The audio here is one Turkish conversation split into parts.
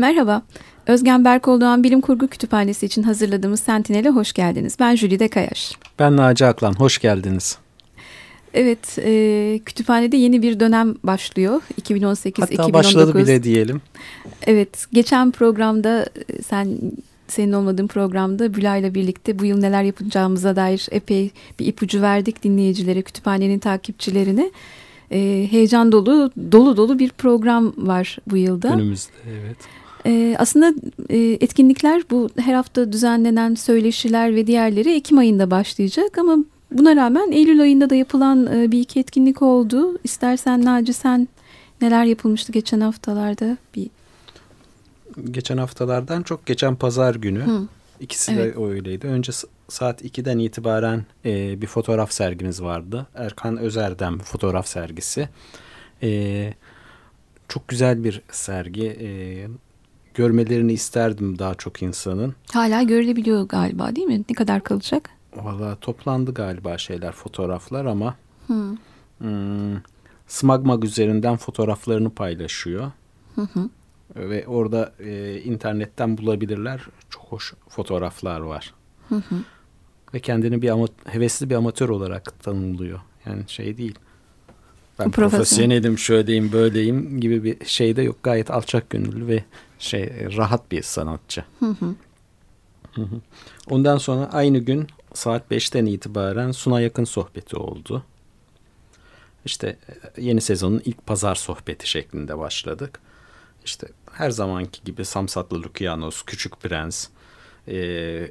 Merhaba, Özgen Berkoldoğan Bilim Kurgu Kütüphanesi için hazırladığımız Sentinel'e hoş geldiniz. Ben Jülide Kayaş. Ben Naci Aklan, hoş geldiniz. Evet, e, kütüphanede yeni bir dönem başlıyor. 2018-2019. Hatta başladı bile diyelim. Evet, geçen programda e, sen senin olmadığın programda Bülay'la birlikte bu yıl neler yapacağımıza dair epey bir ipucu verdik dinleyicilere, kütüphanenin takipçilerine. Ee, heyecan dolu, dolu dolu bir program var bu yılda. Önümüzde, evet. Ee, aslında e, etkinlikler bu her hafta düzenlenen söyleşiler ve diğerleri Ekim ayında başlayacak ama buna rağmen Eylül ayında da yapılan e, bir iki etkinlik oldu. İstersen Naci sen neler yapılmıştı geçen haftalarda bir geçen haftalardan çok geçen pazar günü. Hı. İkisi evet. de öyleydi. Önce saat 2'den itibaren e, bir fotoğraf sergimiz vardı. Erkan Özerdem fotoğraf sergisi. E, çok güzel bir sergi. E, görmelerini isterdim daha çok insanın. Hala görülebiliyor galiba değil mi? Ne kadar kalacak? Valla toplandı galiba şeyler fotoğraflar ama hmm. Hmm, Smagmag üzerinden fotoğraflarını paylaşıyor. Hı hı. Ve orada e, internetten bulabilirler. Çok hoş fotoğraflar var. Hı hı. Ve kendini bir ama, hevesli bir amatör olarak tanımlıyor. Yani şey değil. Ben profesyonelim, şöyleyim, böyleyim gibi bir şey de yok. Gayet alçak gönüllü ve şey rahat bir sanatçı. Hı hı. Hı hı. Ondan sonra aynı gün saat 5'ten itibaren Suna Yakın sohbeti oldu. İşte e, yeni sezonun ilk pazar sohbeti şeklinde başladık. İşte her zamanki gibi Samsatlı Lukianos, Küçük Prens, e,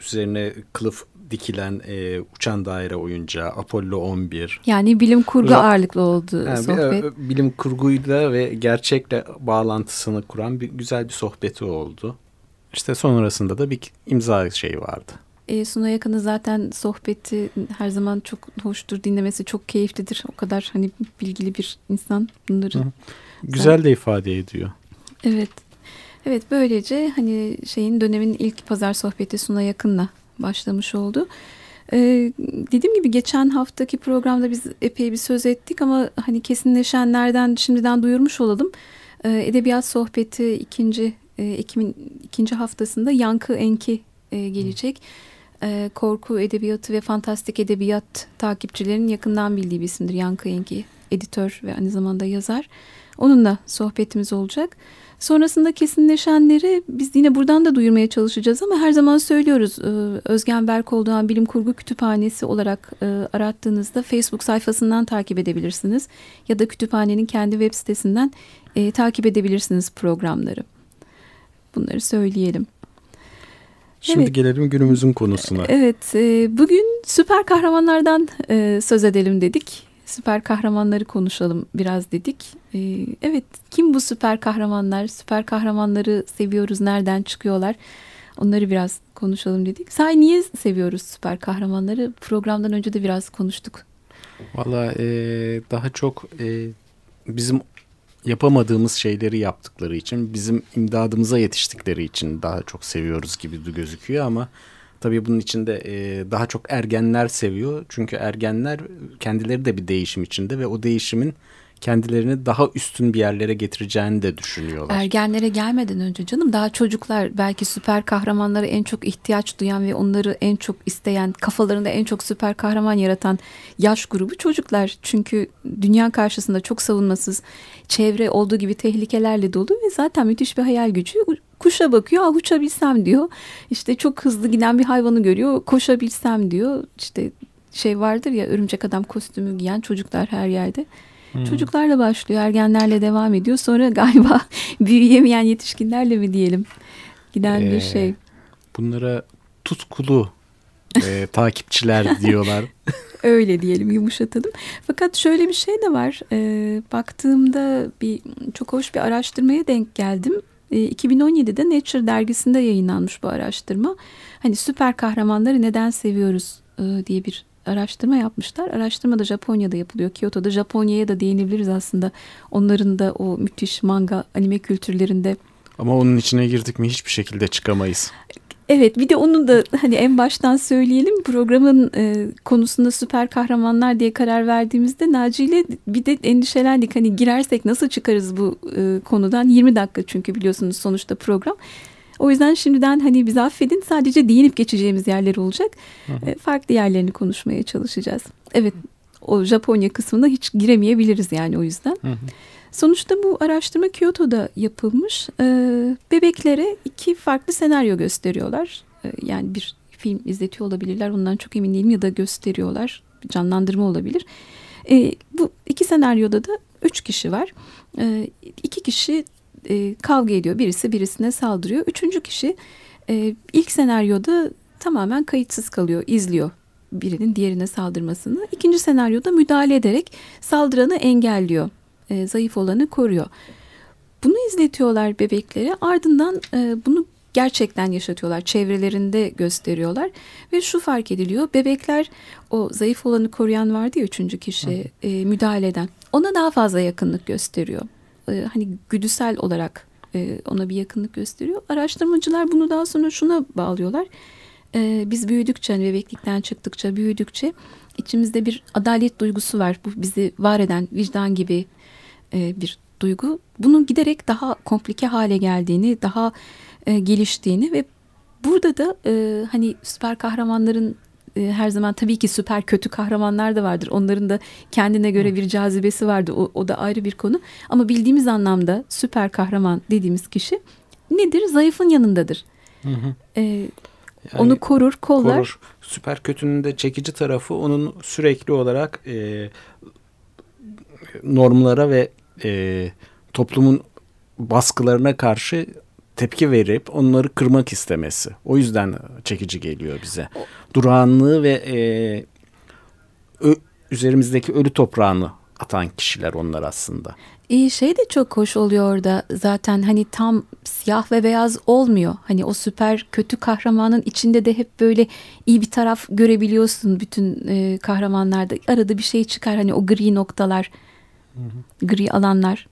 üzerine kılıf dikilen e, uçan daire oyuncağı, Apollo 11. Yani bilim kurgu Ra ağırlıklı oldu yani, sohbet. Bir, bilim kurguyla ve gerçekle bağlantısını kuran bir güzel bir sohbeti oldu. İşte sonrasında da bir imza şeyi vardı. E, Suna Yakın'ın zaten sohbeti her zaman çok hoştur. Dinlemesi çok keyiflidir. O kadar hani bilgili bir insan bunları. Hı. Güzel de ifade ediyor. Evet. Evet böylece hani şeyin dönemin ilk pazar sohbeti Suna Yakın'la başlamış oldu. Ee, dediğim gibi geçen haftaki programda biz epey bir söz ettik ama hani kesinleşenlerden şimdiden duyurmuş olalım. Ee, Edebiyat sohbeti ikinci e, Ekim'in ikinci haftasında Yankı Enki e, gelecek. E, korku edebiyatı ve fantastik edebiyat takipçilerinin yakından bildiği bir isimdir Yankı Enki. Editör ve aynı zamanda yazar. Onunla sohbetimiz olacak. Sonrasında kesinleşenleri biz yine buradan da duyurmaya çalışacağız ama her zaman söylüyoruz. E, Özgen Berkoldoğan Bilim Kurgu Kütüphanesi olarak e, arattığınızda Facebook sayfasından takip edebilirsiniz. Ya da kütüphanenin kendi web sitesinden e, takip edebilirsiniz programları. Bunları söyleyelim. Şimdi evet. gelelim günümüzün konusuna. Evet, bugün süper kahramanlardan söz edelim dedik süper kahramanları konuşalım biraz dedik. Ee, evet kim bu süper kahramanlar? Süper kahramanları seviyoruz. Nereden çıkıyorlar? Onları biraz konuşalım dedik. Say niye seviyoruz süper kahramanları? Programdan önce de biraz konuştuk. Valla e, daha çok e, bizim yapamadığımız şeyleri yaptıkları için, bizim imdadımıza yetiştikleri için daha çok seviyoruz gibi gözüküyor ama Tabii bunun içinde e, daha çok ergenler seviyor. Çünkü ergenler kendileri de bir değişim içinde ve o değişimin kendilerini daha üstün bir yerlere getireceğini de düşünüyorlar. Ergenlere gelmeden önce canım daha çocuklar belki süper kahramanlara en çok ihtiyaç duyan ve onları en çok isteyen kafalarında en çok süper kahraman yaratan yaş grubu çocuklar. Çünkü dünya karşısında çok savunmasız çevre olduğu gibi tehlikelerle dolu ve zaten müthiş bir hayal gücü kuşa bakıyor ah uçabilsem diyor işte çok hızlı giden bir hayvanı görüyor koşabilsem diyor işte şey vardır ya örümcek adam kostümü giyen çocuklar her yerde Hmm. Çocuklarla başlıyor, ergenlerle devam ediyor. Sonra galiba büyüyemeyen yetişkinlerle mi diyelim giden ee, bir şey. Bunlara tutkulu e, takipçiler diyorlar. Öyle diyelim yumuşatalım. Fakat şöyle bir şey de var. E, baktığımda bir çok hoş bir araştırmaya denk geldim. E, 2017'de Nature dergisinde yayınlanmış bu araştırma. Hani süper kahramanları neden seviyoruz e, diye bir araştırma yapmışlar. Araştırma da Japonya'da yapılıyor. Kyoto'da Japonya'ya da değinebiliriz aslında. Onların da o müthiş manga anime kültürlerinde. Ama onun içine girdik mi hiçbir şekilde çıkamayız. Evet bir de onu da hani en baştan söyleyelim programın e, konusunda süper kahramanlar diye karar verdiğimizde Naci ile bir de endişelendik. Hani girersek nasıl çıkarız bu e, konudan 20 dakika çünkü biliyorsunuz sonuçta program. O yüzden şimdiden hani bizi affedin sadece değinip geçeceğimiz yerler olacak. Hı hı. E, farklı yerlerini konuşmaya çalışacağız. Evet o Japonya kısmına hiç giremeyebiliriz yani o yüzden. Hı hı. Sonuçta bu araştırma Kyoto'da yapılmış. Ee, bebeklere iki farklı senaryo gösteriyorlar. Ee, yani bir film izletiyor olabilirler. Ondan çok emin değilim ya da gösteriyorlar. Canlandırma olabilir. Ee, bu iki senaryoda da üç kişi var. Ee, iki kişi e, kavga ediyor. Birisi birisine saldırıyor. Üçüncü kişi e, ilk senaryoda tamamen kayıtsız kalıyor, izliyor birinin diğerine saldırmasını. İkinci senaryoda müdahale ederek saldıranı engelliyor e, zayıf olanı koruyor. Bunu izletiyorlar bebeklere ardından e, bunu gerçekten yaşatıyorlar. Çevrelerinde gösteriyorlar ve şu fark ediliyor. Bebekler o zayıf olanı koruyan vardı ya üçüncü kişi e, müdahale eden. Ona daha fazla yakınlık gösteriyor. E, hani güdüsel olarak e, ona bir yakınlık gösteriyor. Araştırmacılar bunu daha sonra şuna bağlıyorlar. E, biz büyüdükçe, hani bebeklikten çıktıkça, büyüdükçe içimizde bir adalet duygusu var. Bu bizi var eden vicdan gibi e, bir duygu. Bunun giderek daha komplike hale geldiğini, daha e, geliştiğini ve burada da e, hani süper kahramanların e, her zaman tabii ki süper kötü kahramanlar da vardır. Onların da kendine göre bir cazibesi vardı. O, o da ayrı bir konu. Ama bildiğimiz anlamda süper kahraman dediğimiz kişi nedir? Zayıfın yanındadır. Hı hı. E, yani, onu korur, kollar. Korur. Süper kötünün de çekici tarafı onun sürekli olarak e, normlara ve e, toplumun baskılarına karşı tepki verip onları kırmak istemesi. O yüzden çekici geliyor bize. Durağanlığı ve e, ö, üzerimizdeki ölü toprağını atan kişiler onlar aslında. İyi şey de çok hoş oluyor orada zaten hani tam siyah ve beyaz olmuyor. Hani o süper kötü kahramanın içinde de hep böyle iyi bir taraf görebiliyorsun bütün e, kahramanlarda. Arada bir şey çıkar hani o gri noktalar Gri alanlar.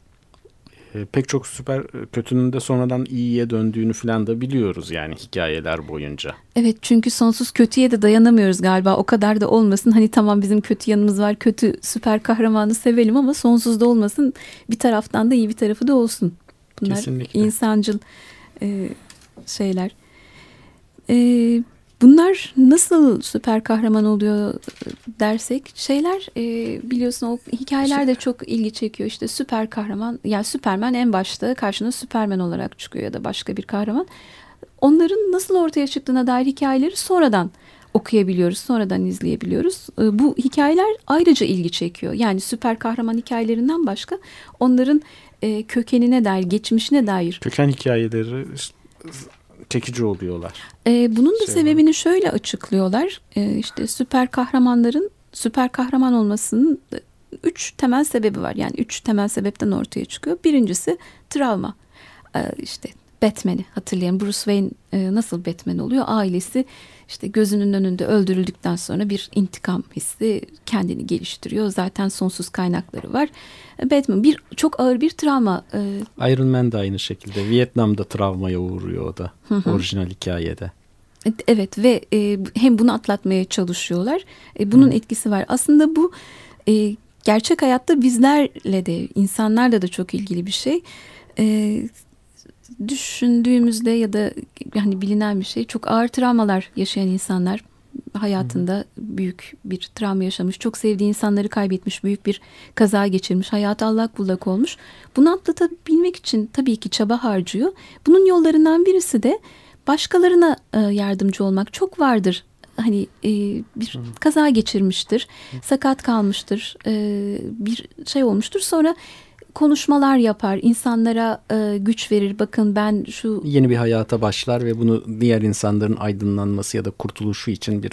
E, pek çok süper e, kötünün de sonradan iyiye döndüğünü falan da biliyoruz yani hikayeler boyunca. Evet çünkü sonsuz kötüye de dayanamıyoruz galiba. O kadar da olmasın. Hani tamam bizim kötü yanımız var. Kötü süper kahramanı sevelim ama sonsuz da olmasın. Bir taraftan da iyi bir tarafı da olsun. Bunlar Kesinlikle. insancıl e, şeyler. E, Bunlar nasıl süper kahraman oluyor dersek şeyler e, biliyorsun o hikayeler de çok ilgi çekiyor. İşte süper kahraman yani Süpermen en başta karşına Süpermen olarak çıkıyor ya da başka bir kahraman. Onların nasıl ortaya çıktığına dair hikayeleri sonradan okuyabiliyoruz, sonradan izleyebiliyoruz. E, bu hikayeler ayrıca ilgi çekiyor. Yani süper kahraman hikayelerinden başka onların e, kökenine dair, geçmişine dair. Köken hikayeleri çekici oluyorlar. E, bunun da şey sebebini var. şöyle açıklıyorlar. E, işte süper kahramanların süper kahraman olmasının üç temel sebebi var. Yani üç temel sebepten ortaya çıkıyor. Birincisi travma. E, işte Batman'i hatırlayın. Bruce Wayne e, nasıl Batman oluyor? Ailesi işte gözünün önünde öldürüldükten sonra bir intikam hissi kendini geliştiriyor. Zaten sonsuz kaynakları var. Batman bir çok ağır bir travma. E, Iron Man de aynı şekilde. Vietnam'da travmaya uğruyor o da. Hı hı. Orijinal hikayede. Evet ve e, hem bunu atlatmaya çalışıyorlar. E, bunun hı. etkisi var. Aslında bu e, gerçek hayatta bizlerle de insanlarla da çok ilgili bir şey. E, düşündüğümüzde ya da hani bilinen bir şey çok ağır travmalar yaşayan insanlar hayatında büyük bir travma yaşamış, çok sevdiği insanları kaybetmiş, büyük bir kaza geçirmiş, hayatı allak bullak olmuş. Bunu atlatabilmek için tabii ki çaba harcıyor. Bunun yollarından birisi de başkalarına e, yardımcı olmak çok vardır. Hani e, bir kaza geçirmiştir, sakat kalmıştır, e, bir şey olmuştur. Sonra konuşmalar yapar, insanlara e, güç verir. Bakın ben şu... Yeni bir hayata başlar ve bunu diğer insanların aydınlanması ya da kurtuluşu için bir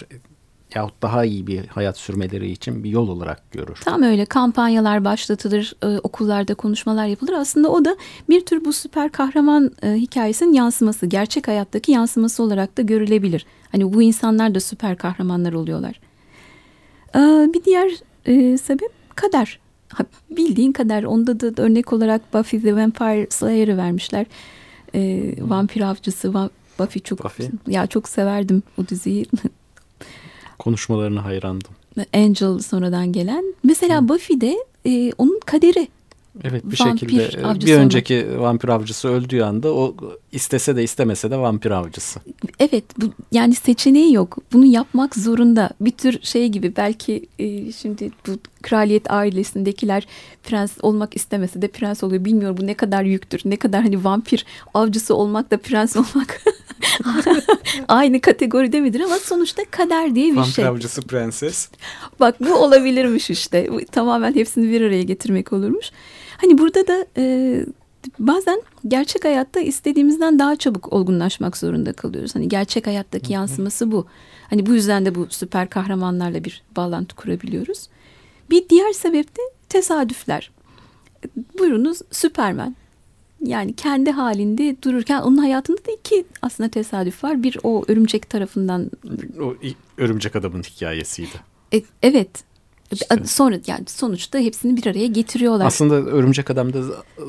yahut daha iyi bir hayat sürmeleri için bir yol olarak görür. Tam öyle kampanyalar başlatılır, e, okullarda konuşmalar yapılır. Aslında o da bir tür bu süper kahraman e, hikayesinin yansıması, gerçek hayattaki yansıması olarak da görülebilir. Hani bu insanlar da süper kahramanlar oluyorlar. E, bir diğer e, sebep kader bildiğin kadar onda da örnek olarak Buffy the Vampire Slayer'ı vermişler. E, vampir avcısı, va Buffy çok Buffy. ya çok severdim o diziyi. Konuşmalarına hayrandım. Angel sonradan gelen. Mesela Hı. Buffy'de e, onun kaderi Evet bir vampir şekilde e, bir önceki olmak. vampir avcısı öldüğü anda o istese de istemese de vampir avcısı. Evet bu yani seçeneği yok. Bunu yapmak zorunda. Bir tür şey gibi belki e, şimdi bu kraliyet ailesindekiler prens olmak istemese de prens oluyor. Bilmiyorum bu ne kadar yüktür. Ne kadar hani vampir avcısı olmak da prens olmak aynı kategoride midir ama sonuçta kader diye bir vampir şey. Vampir avcısı prenses. Bak bu olabilirmiş işte. Tamamen hepsini bir araya getirmek olurmuş. Hani burada da e, bazen gerçek hayatta istediğimizden daha çabuk olgunlaşmak zorunda kalıyoruz. Hani gerçek hayattaki yansıması bu. Hani bu yüzden de bu süper kahramanlarla bir bağlantı kurabiliyoruz. Bir diğer sebep de tesadüfler. Buyurunuz Süpermen. Yani kendi halinde dururken onun hayatında da iki aslında tesadüf var. Bir o örümcek tarafından. O örümcek adamın hikayesiydi. E, evet işte. Sonra yani sonuçta hepsini bir araya getiriyorlar. Aslında Örümcek Adam da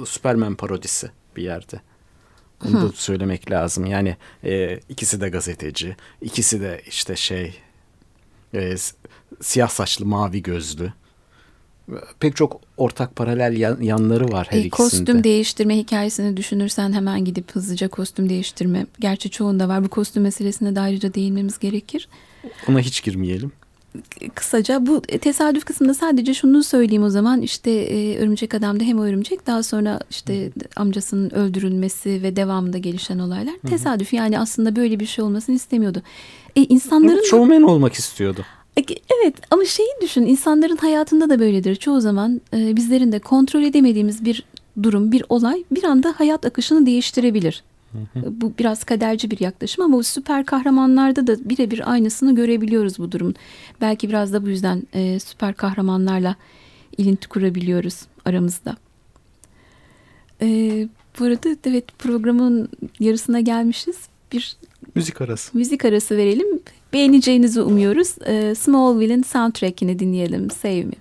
Superman parodisi bir yerde. Onu Hı. da söylemek lazım. Yani e, ikisi de gazeteci, ikisi de işte şey e, siyah saçlı, mavi gözlü. Pek çok ortak paralel yan, yanları var her e, ikisinde. Kostüm değiştirme hikayesini düşünürsen hemen gidip hızlıca kostüm değiştirme. Gerçi çoğunda var. Bu kostüm meselesine de ayrıca değinmemiz gerekir. Ona hiç girmeyelim kısaca bu tesadüf kısmında sadece şunu söyleyeyim o zaman işte e, örümcek adamda hem o örümcek daha sonra işte amcasının öldürülmesi ve devamında gelişen olaylar Hı-hı. tesadüf yani aslında böyle bir şey olmasını istemiyordu. E, insanların evet, showman olmak istiyordu. E, evet ama şeyi düşün insanların hayatında da böyledir çoğu zaman e, bizlerin de kontrol edemediğimiz bir durum bir olay bir anda hayat akışını değiştirebilir. Bu biraz kaderci bir yaklaşım ama süper kahramanlarda da birebir aynısını görebiliyoruz bu durum. Belki biraz da bu yüzden e, süper kahramanlarla ilinti kurabiliyoruz aramızda. E, bu arada evet programın yarısına gelmişiz. Bir müzik arası. Müzik arası verelim. Beğeneceğinizi umuyoruz. E, Smallville'in soundtrack'ini dinleyelim. Save Me.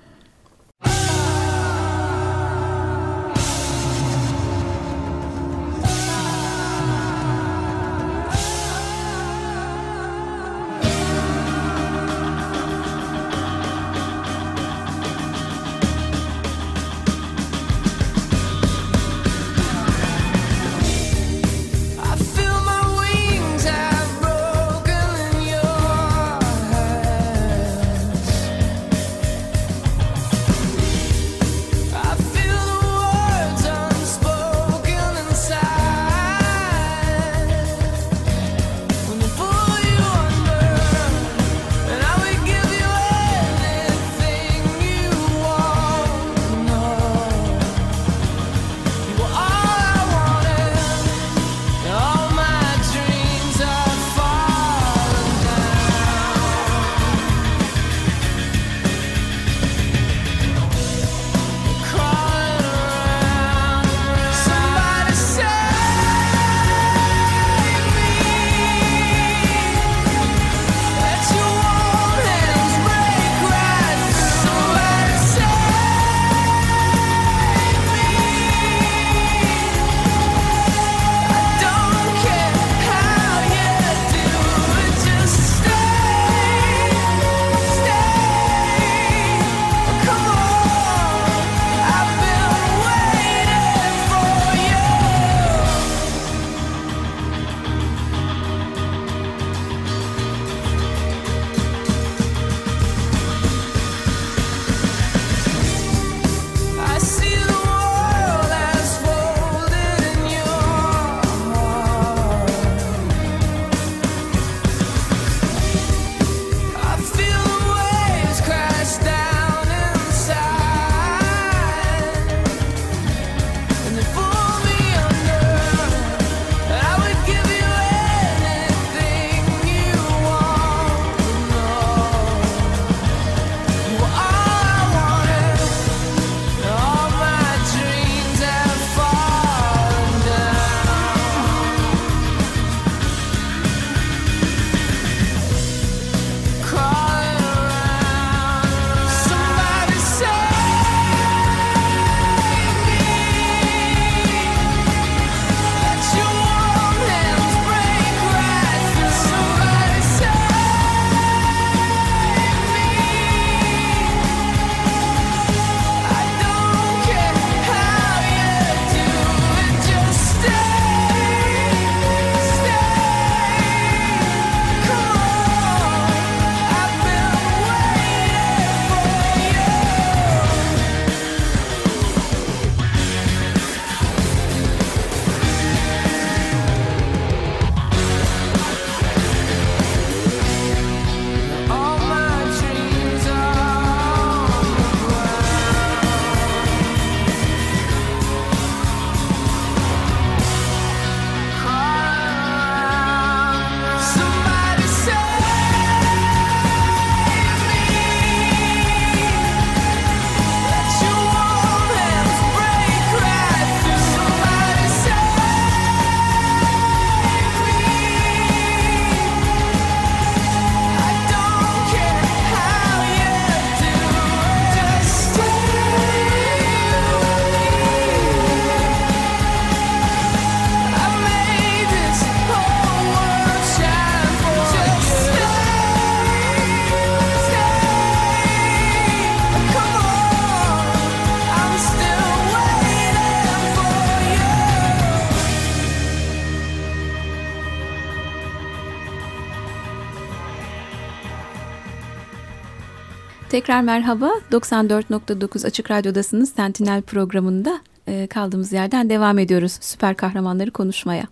Tekrar merhaba. 94.9 Açık Radyo'dasınız. Sentinel programında e, kaldığımız yerden devam ediyoruz. Süper kahramanları konuşmaya.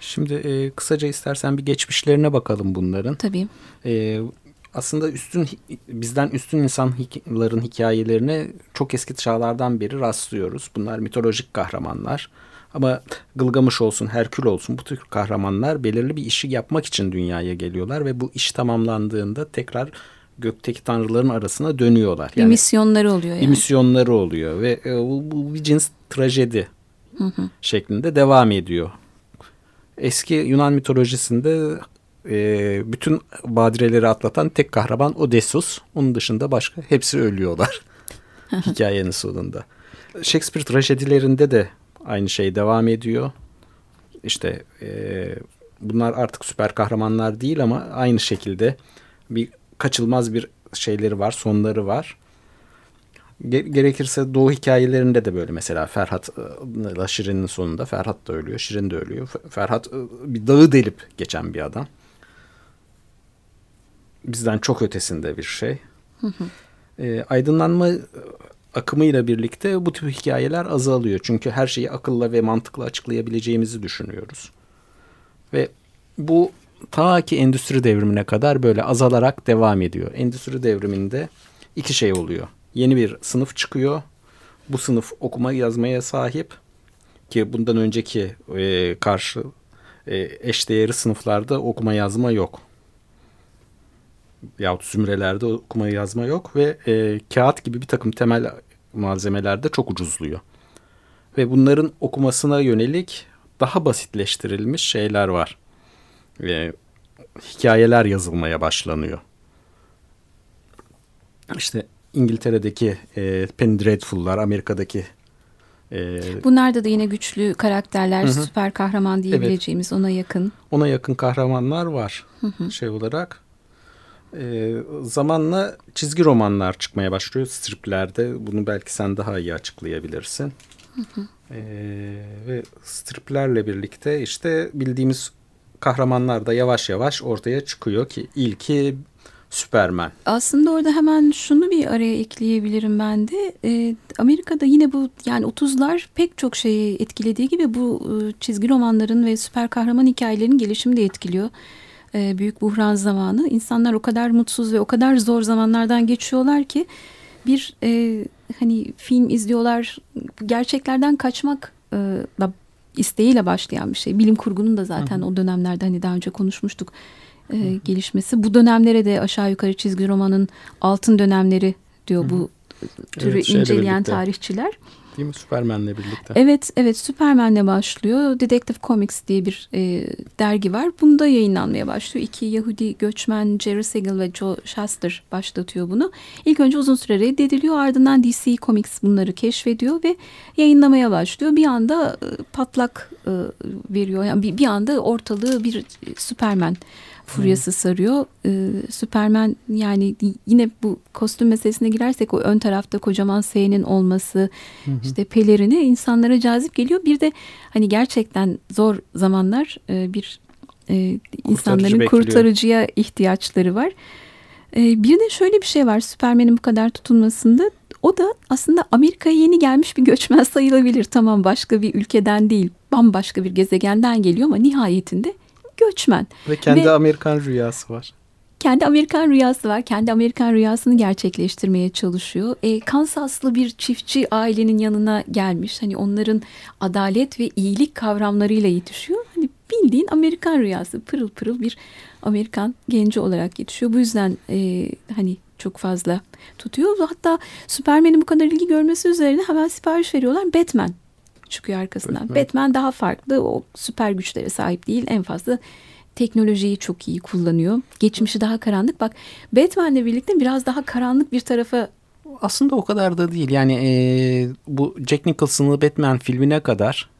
Şimdi e, kısaca istersen bir geçmişlerine bakalım bunların. Tabii. E, aslında üstün bizden üstün insanların hikayelerine çok eski çağlardan beri rastlıyoruz. Bunlar mitolojik kahramanlar. Ama Gılgamış olsun, Herkül olsun bu tür kahramanlar belirli bir işi yapmak için dünyaya geliyorlar ve bu iş tamamlandığında tekrar gökteki tanrıların arasına dönüyorlar. Yani, bir misyonları oluyor yani. Bir misyonları oluyor ve e, bu, bu bir cins trajedi hı hı. şeklinde devam ediyor. Eski Yunan mitolojisinde e, bütün badireleri atlatan tek kahraman Odysseus. Onun dışında başka hepsi ölüyorlar hikayenin sonunda. Shakespeare trajedilerinde de aynı şey devam ediyor. İşte e, bunlar artık süper kahramanlar değil ama aynı şekilde bir kaçılmaz bir şeyleri var, sonları var. Gerekirse Doğu hikayelerinde de böyle mesela Ferhat ile Şirin'in sonunda Ferhat da ölüyor, Şirin de ölüyor. Ferhat bir dağı delip geçen bir adam. Bizden çok ötesinde bir şey. E, aydınlanma akımıyla birlikte bu tip hikayeler azalıyor. Çünkü her şeyi akılla ve mantıkla açıklayabileceğimizi düşünüyoruz. Ve bu ta ki endüstri devrimine kadar böyle azalarak devam ediyor. Endüstri devriminde iki şey oluyor. Yeni bir sınıf çıkıyor. Bu sınıf okuma yazmaya sahip ki bundan önceki e, karşı e, eşdeğeri sınıflarda okuma yazma yok. Yahut zümrelerde okuma yazma yok ve e, kağıt gibi bir takım temel malzemelerde çok ucuzluyor. Ve bunların okumasına yönelik daha basitleştirilmiş şeyler var. E, hikayeler yazılmaya başlanıyor. İşte İngiltere'deki e, Penny Dreadful'lar, Amerika'daki e, Bunlarda da yine güçlü karakterler, hı süper kahraman diyebileceğimiz evet. ona yakın. Ona yakın kahramanlar var hı hı. şey olarak. E, zamanla çizgi romanlar çıkmaya başlıyor striplerde. Bunu belki sen daha iyi açıklayabilirsin. Hı hı. E, ve striplerle birlikte işte bildiğimiz kahramanlar da yavaş yavaş ortaya çıkıyor ki ilki Superman. Aslında orada hemen şunu bir araya ekleyebilirim ben de. E, Amerika'da yine bu yani 30'lar pek çok şeyi etkilediği gibi bu e, çizgi romanların ve süper kahraman hikayelerinin gelişimi de etkiliyor. E, büyük buhran zamanı. İnsanlar o kadar mutsuz ve o kadar zor zamanlardan geçiyorlar ki bir e, hani film izliyorlar gerçeklerden kaçmak e, da isteğiyle başlayan bir şey. Bilim kurgunun da zaten hı hı. o dönemlerde hani daha önce konuşmuştuk e, gelişmesi. Bu dönemlere de aşağı yukarı çizgi romanın altın dönemleri diyor hı hı. bu türü evet, inceleyen birlikte. tarihçiler. Değil mi? Superman'le birlikte. Evet, evet Superman'le başlıyor. Detective Comics diye bir e, dergi var. Bunda yayınlanmaya başlıyor. İki Yahudi göçmen Jerry Siegel ve Joe Shuster başlatıyor bunu. İlk önce uzun süre reddediliyor. Ardından DC Comics bunları keşfediyor ve yayınlamaya başlıyor. Bir anda e, patlak e, veriyor. Yani bir, bir anda ortalığı bir Superman furyası sarıyor. Ee, Superman yani yine bu kostüm meselesine girersek o ön tarafta kocaman S'nin olması hı hı. işte pelerini insanlara cazip geliyor. Bir de hani gerçekten zor zamanlar e, bir e, insanların bekliyor. kurtarıcıya ihtiyaçları var. E, bir de şöyle bir şey var Superman'in bu kadar tutulmasında o da aslında Amerika'ya yeni gelmiş bir göçmen sayılabilir. Tamam başka bir ülkeden değil bambaşka bir gezegenden geliyor ama nihayetinde göçmen. Ve kendi Ve, Amerikan rüyası var. Kendi Amerikan rüyası var. Kendi Amerikan rüyasını gerçekleştirmeye çalışıyor. E, Kansaslı bir çiftçi ailenin yanına gelmiş. Hani onların adalet ve iyilik kavramlarıyla yetişiyor. Hani bildiğin Amerikan rüyası pırıl pırıl bir Amerikan genci olarak yetişiyor. Bu yüzden e, hani çok fazla tutuyor. Hatta Superman'in bu kadar ilgi görmesi üzerine hemen sipariş veriyorlar. Batman çıkıyor arkasından. Batman. Batman daha farklı. O süper güçlere sahip değil. En fazla teknolojiyi çok iyi kullanıyor. Geçmişi daha karanlık. Bak Batman'le birlikte biraz daha karanlık bir tarafa aslında o kadar da değil. Yani e, bu Jack Nicholson'lı Batman filmine kadar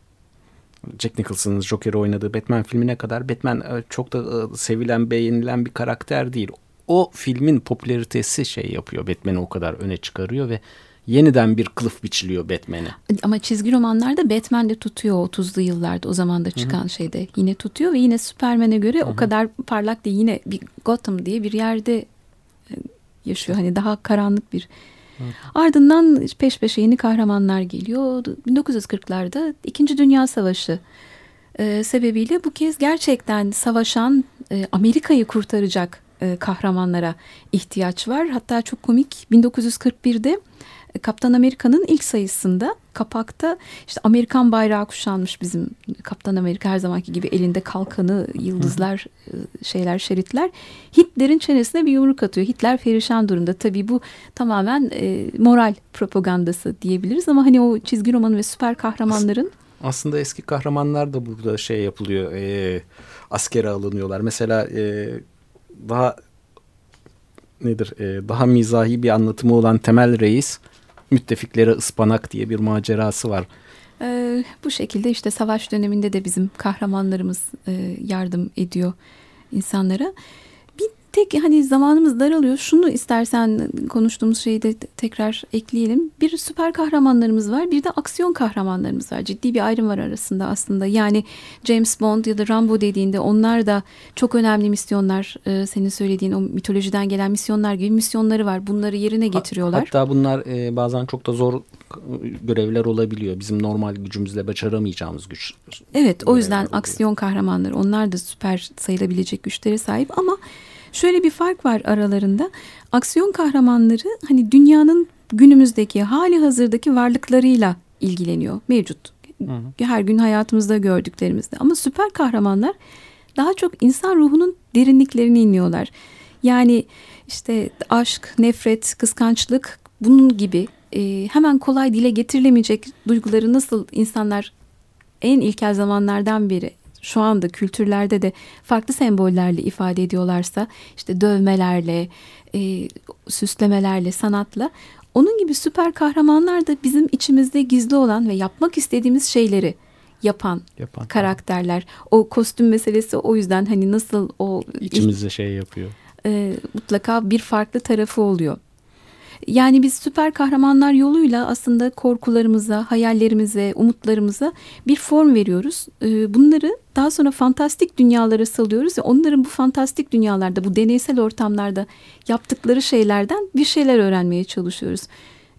Jack Nicholson'ın Joker'i oynadığı Batman filmine kadar Batman e, çok da e, sevilen, beğenilen bir karakter değil. O filmin popülaritesi şey yapıyor. Batman'i o kadar öne çıkarıyor ve yeniden bir kılıf biçiliyor Batman'e. Ama çizgi romanlarda Batman de tutuyor 30'lu yıllarda o zaman da çıkan Hı-hı. şeyde. Yine tutuyor ve yine Superman'e göre Hı-hı. o kadar parlak değil. Yine bir Gotham diye bir yerde e, yaşıyor. Hani daha karanlık bir. Ardından peş peşe yeni kahramanlar geliyor. 1940'larda İkinci Dünya Savaşı e, sebebiyle bu kez gerçekten savaşan e, Amerika'yı kurtaracak e, kahramanlara ihtiyaç var. Hatta çok komik 1941'de e, Kaptan Amerika'nın ilk sayısında kapakta işte Amerikan bayrağı kuşanmış bizim Kaptan Amerika her zamanki gibi elinde kalkanı, yıldızlar, e, şeyler, şeritler. Hitler'in çenesine bir yumruk atıyor. Hitler perişan durumda. Tabii bu tamamen e, moral propagandası diyebiliriz ama hani o çizgi roman ve süper kahramanların aslında eski kahramanlar da burada şey yapılıyor. E, askere alınıyorlar. Mesela e, daha nedir? E, daha mizahi bir anlatımı olan Temel Reis müttefiklere ıspanak diye bir macerası var. Ee, bu şekilde işte savaş döneminde de bizim kahramanlarımız e, yardım ediyor insanlara tek hani zamanımız daralıyor. Şunu istersen konuştuğumuz şeyi de tekrar ekleyelim. Bir süper kahramanlarımız var, bir de aksiyon kahramanlarımız var. Ciddi bir ayrım var arasında aslında. Yani James Bond ya da Rambo dediğinde onlar da çok önemli misyonlar. E, senin söylediğin o mitolojiden gelen misyonlar gibi misyonları var. Bunları yerine getiriyorlar. Hatta bunlar e, bazen çok da zor görevler olabiliyor. Bizim normal gücümüzle başaramayacağımız güç. Evet, o yüzden oluyor. aksiyon kahramanları onlar da süper sayılabilecek güçlere sahip ama Şöyle bir fark var aralarında. Aksiyon kahramanları hani dünyanın günümüzdeki hali hazırdaki varlıklarıyla ilgileniyor. Mevcut. Hı hı. Her gün hayatımızda gördüklerimizde. Ama süper kahramanlar daha çok insan ruhunun derinliklerini iniyorlar. Yani işte aşk, nefret, kıskançlık bunun gibi e, hemen kolay dile getirilemeyecek duyguları nasıl insanlar en ilkel zamanlardan beri şu anda kültürlerde de farklı sembollerle ifade ediyorlarsa işte dövmelerle, e, süslemelerle, sanatla onun gibi süper kahramanlar da bizim içimizde gizli olan ve yapmak istediğimiz şeyleri yapan, yapan karakterler. O kostüm meselesi o yüzden hani nasıl o içimizde şey yapıyor. E, mutlaka bir farklı tarafı oluyor. Yani biz süper kahramanlar yoluyla aslında korkularımıza, hayallerimize, umutlarımıza bir form veriyoruz. Ee, bunları daha sonra fantastik dünyalara salıyoruz ve onların bu fantastik dünyalarda, bu deneysel ortamlarda yaptıkları şeylerden bir şeyler öğrenmeye çalışıyoruz.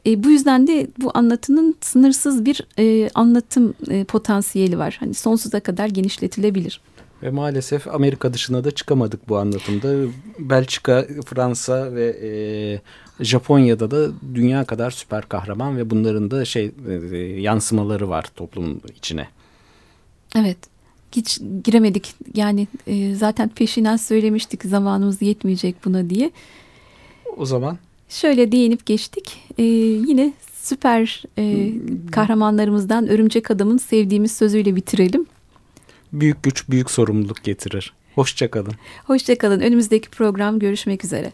E, bu yüzden de bu anlatının sınırsız bir e, anlatım e, potansiyeli var. Hani sonsuza kadar genişletilebilir. Ve maalesef Amerika dışına da çıkamadık bu anlatımda. Belçika, Fransa ve e, Japonya'da da dünya kadar süper kahraman ve bunların da şey e, yansımaları var toplumun içine. Evet. Hiç giremedik. Yani e, zaten peşinden söylemiştik zamanımız yetmeyecek buna diye. O zaman şöyle değinip geçtik. E, yine süper e, kahramanlarımızdan Örümcek Adam'ın sevdiğimiz sözüyle bitirelim büyük güç büyük sorumluluk getirir. Hoşçakalın. Hoşçakalın. Önümüzdeki program görüşmek üzere.